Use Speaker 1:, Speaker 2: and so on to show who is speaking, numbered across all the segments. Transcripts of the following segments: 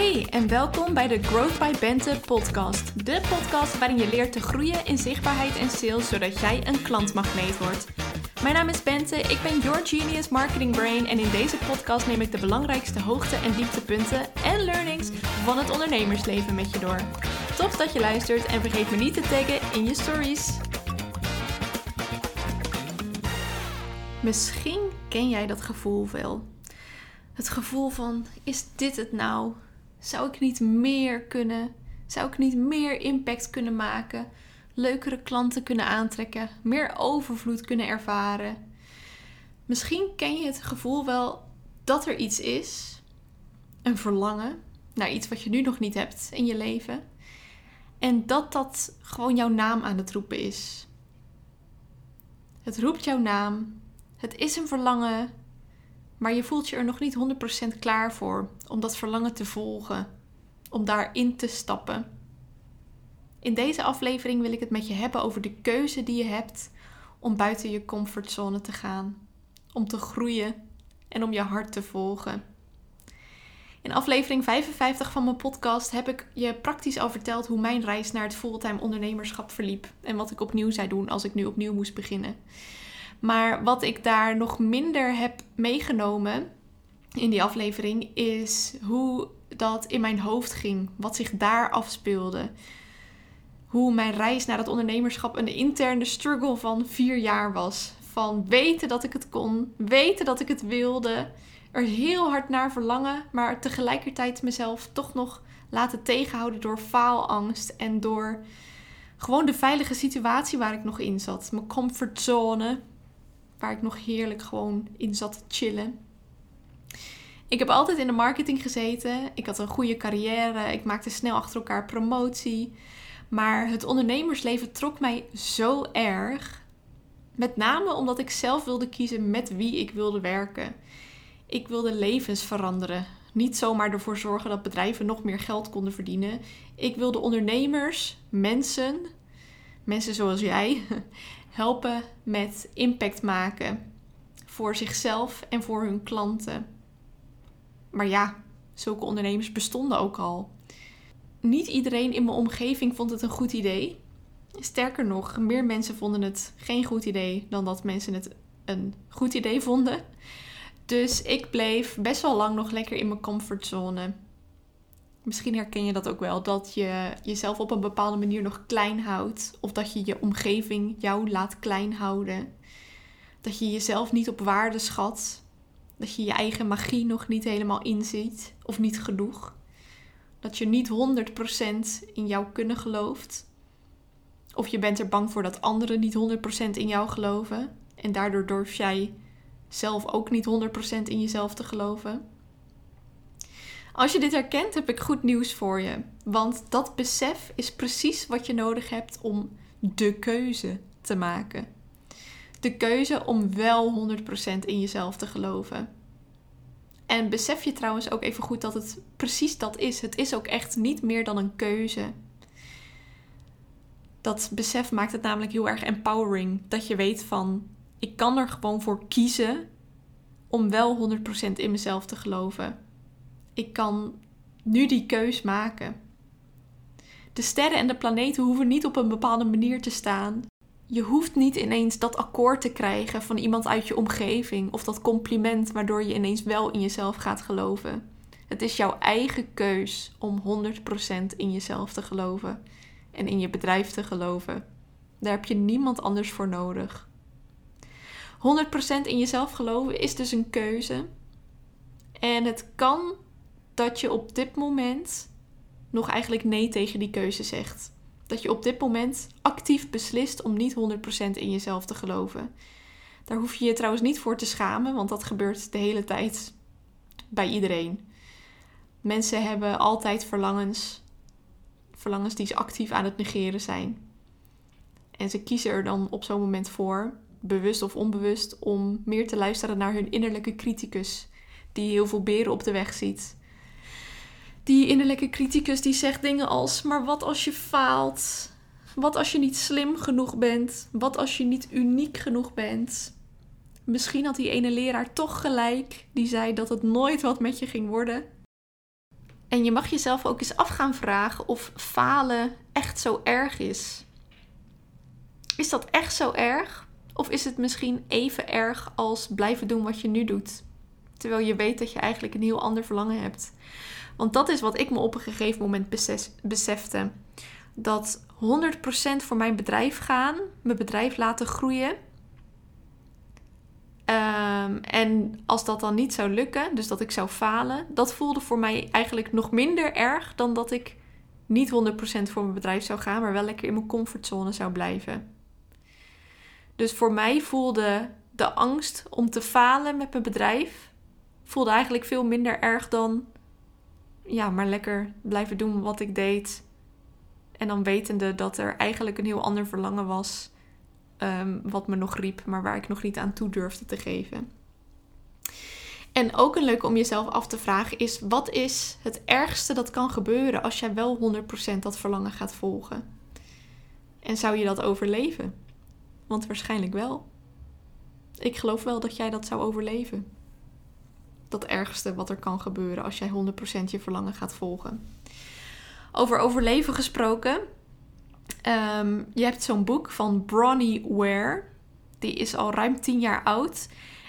Speaker 1: Hey en welkom bij de Growth by Bente podcast. De podcast waarin je leert te groeien in zichtbaarheid en sales zodat jij een klantmagneet wordt. Mijn naam is Bente, ik ben your genius marketing brain en in deze podcast neem ik de belangrijkste hoogte- en dieptepunten en learnings van het ondernemersleven met je door. Tof dat je luistert en vergeet me niet te taggen in je stories. Misschien ken jij dat gevoel wel. Het gevoel van: is dit het nou? Zou ik niet meer kunnen? Zou ik niet meer impact kunnen maken? Leukere klanten kunnen aantrekken? Meer overvloed kunnen ervaren? Misschien ken je het gevoel wel dat er iets is, een verlangen naar iets wat je nu nog niet hebt in je leven, en dat dat gewoon jouw naam aan het roepen is. Het roept jouw naam, het is een verlangen, maar je voelt je er nog niet 100% klaar voor om dat verlangen te volgen, om daarin te stappen. In deze aflevering wil ik het met je hebben over de keuze die je hebt om buiten je comfortzone te gaan, om te groeien en om je hart te volgen. In aflevering 55 van mijn podcast heb ik je praktisch al verteld hoe mijn reis naar het fulltime ondernemerschap verliep en wat ik opnieuw zou doen als ik nu opnieuw moest beginnen. Maar wat ik daar nog minder heb meegenomen in die aflevering is hoe dat in mijn hoofd ging, wat zich daar afspeelde. Hoe mijn reis naar het ondernemerschap een interne struggle van vier jaar was. Van weten dat ik het kon, weten dat ik het wilde, er heel hard naar verlangen, maar tegelijkertijd mezelf toch nog laten tegenhouden door faalangst en door gewoon de veilige situatie waar ik nog in zat. Mijn comfortzone, waar ik nog heerlijk gewoon in zat te chillen. Ik heb altijd in de marketing gezeten. Ik had een goede carrière. Ik maakte snel achter elkaar promotie. Maar het ondernemersleven trok mij zo erg. Met name omdat ik zelf wilde kiezen met wie ik wilde werken. Ik wilde levens veranderen. Niet zomaar ervoor zorgen dat bedrijven nog meer geld konden verdienen. Ik wilde ondernemers, mensen, mensen zoals jij, helpen met impact maken voor zichzelf en voor hun klanten. Maar ja, zulke ondernemers bestonden ook al. Niet iedereen in mijn omgeving vond het een goed idee. Sterker nog, meer mensen vonden het geen goed idee dan dat mensen het een goed idee vonden. Dus ik bleef best wel lang nog lekker in mijn comfortzone. Misschien herken je dat ook wel, dat je jezelf op een bepaalde manier nog klein houdt. Of dat je je omgeving jou laat klein houden. Dat je jezelf niet op waarde schat. Dat je je eigen magie nog niet helemaal inziet of niet genoeg. Dat je niet 100% in jouw kunnen gelooft. Of je bent er bang voor dat anderen niet 100% in jou geloven. En daardoor durf jij zelf ook niet 100% in jezelf te geloven. Als je dit herkent, heb ik goed nieuws voor je. Want dat besef is precies wat je nodig hebt om de keuze te maken. De keuze om wel 100% in jezelf te geloven. En besef je trouwens ook even goed dat het precies dat is. Het is ook echt niet meer dan een keuze. Dat besef maakt het namelijk heel erg empowering. Dat je weet van, ik kan er gewoon voor kiezen om wel 100% in mezelf te geloven ik kan nu die keus maken. De sterren en de planeten hoeven niet op een bepaalde manier te staan. Je hoeft niet ineens dat akkoord te krijgen van iemand uit je omgeving of dat compliment waardoor je ineens wel in jezelf gaat geloven. Het is jouw eigen keus om 100% in jezelf te geloven en in je bedrijf te geloven. Daar heb je niemand anders voor nodig. 100% in jezelf geloven is dus een keuze. En het kan dat je op dit moment nog eigenlijk nee tegen die keuze zegt. Dat je op dit moment actief beslist om niet 100% in jezelf te geloven. Daar hoef je je trouwens niet voor te schamen, want dat gebeurt de hele tijd bij iedereen. Mensen hebben altijd verlangens, verlangens die ze actief aan het negeren zijn. En ze kiezen er dan op zo'n moment voor, bewust of onbewust, om meer te luisteren naar hun innerlijke criticus, die heel veel beren op de weg ziet die innerlijke criticus die zegt dingen als: Maar wat als je faalt? Wat als je niet slim genoeg bent? Wat als je niet uniek genoeg bent? Misschien had die ene leraar toch gelijk, die zei dat het nooit wat met je ging worden. En je mag jezelf ook eens af gaan vragen of falen echt zo erg is. Is dat echt zo erg? Of is het misschien even erg als blijven doen wat je nu doet? Terwijl je weet dat je eigenlijk een heel ander verlangen hebt. Want dat is wat ik me op een gegeven moment besefte. Dat 100% voor mijn bedrijf gaan, mijn bedrijf laten groeien. Ehm, en als dat dan niet zou lukken, dus dat ik zou falen, dat voelde voor mij eigenlijk nog minder erg dan dat ik niet 100% voor mijn bedrijf zou gaan, maar wel lekker in mijn comfortzone zou blijven. Dus voor mij voelde de angst om te falen met mijn bedrijf voelde eigenlijk veel minder erg dan ja, maar lekker blijven doen wat ik deed. En dan wetende dat er eigenlijk een heel ander verlangen was. Ehm, wat me nog riep, maar waar ik nog niet aan toe durfde te geven. En ook een leuke om jezelf af te vragen is: wat is het ergste dat kan gebeuren als jij wel 100% dat verlangen gaat volgen? En zou je dat overleven? Want waarschijnlijk wel. Ik geloof wel dat jij dat zou overleven dat ergste wat er kan gebeuren als jij 100% je verlangen gaat volgen. Over overleven gesproken. Um, je hebt zo'n boek van Bronnie Ware. Die is al ruim 10 jaar oud.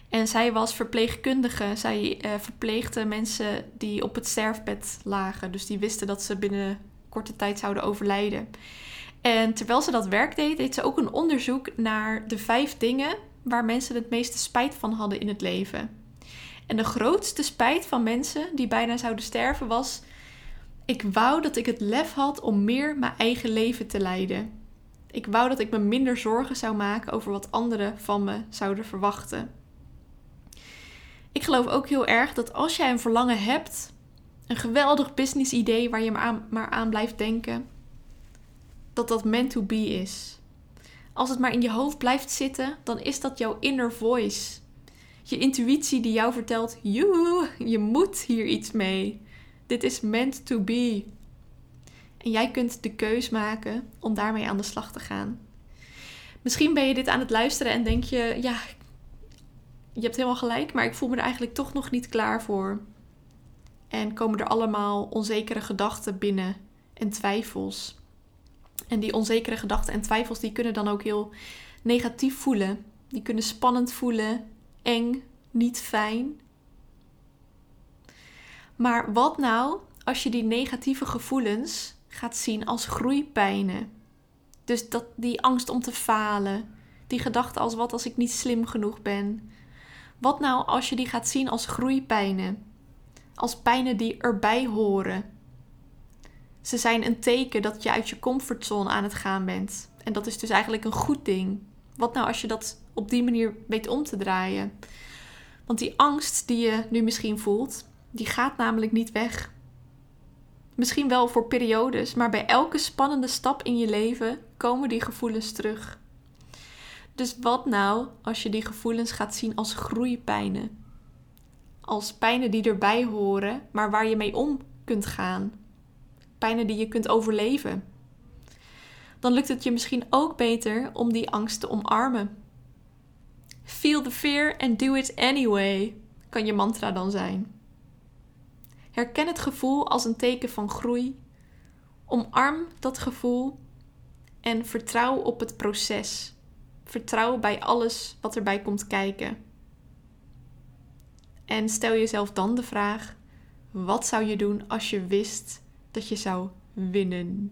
Speaker 1: En zij was verpleegkundige. Zij uh, verpleegde mensen die op het sterfbed lagen. Dus die wisten dat ze binnen korte tijd zouden overlijden. En terwijl ze dat werk deed, deed ze ook een onderzoek naar de vijf dingen waar mensen het meeste spijt van hadden in het leven. En de grootste spijt van mensen die bijna zouden sterven was: ik wou dat ik het lef had om meer mijn eigen leven te leiden. Ik wou dat ik me minder zorgen zou maken over wat anderen van me zouden verwachten. Ik geloof ook heel erg dat als jij een verlangen hebt, een geweldig business idee waar je maar aan, maar aan blijft denken, dat dat meant to be is. Als het maar in je hoofd blijft zitten, dan is dat jouw inner voice je intuïtie die jou vertelt: joe, je moet hier iets mee. Dit is meant to be. En jij kunt de keus maken om daarmee aan de slag te gaan. Misschien ben je dit aan het luisteren en denk je: ja, je hebt helemaal gelijk, maar ik voel me er eigenlijk toch nog niet klaar voor. En komen er allemaal onzekere gedachten binnen en twijfels. En die onzekere gedachten en twijfels die kunnen dan ook heel negatief voelen. Die kunnen spannend voelen eng, niet fijn. Maar wat nou als je die negatieve gevoelens gaat zien als groeipijnen? Dus dat, die angst om te falen, die gedachte als wat als ik niet slim genoeg ben. Wat nou als je die gaat zien als groeipijnen? Als pijnen die erbij horen. Ze zijn een teken dat je uit je comfortzone aan het gaan bent. En dat is dus eigenlijk een goed ding. Wat nou als je dat op die manier weet om te draaien? Want die angst die je nu misschien voelt, die gaat namelijk niet weg. Misschien wel voor periodes, maar bij elke spannende stap in je leven komen die gevoelens terug. Dus wat nou als je die gevoelens gaat zien als groeipijnen? Als pijnen die erbij horen, maar waar je mee om kunt gaan. Pijnen die je kunt overleven dan lukt het je misschien ook beter om die angst te omarmen. Feel the fear and do it anyway, kan je mantra dan zijn. Herken het gevoel als een teken van groei. Omarm dat gevoel en vertrouw op het proces. Vertrouw bij alles wat erbij komt kijken. En stel jezelf dan de vraag: wat zou je doen als je wist dat je zou winnen?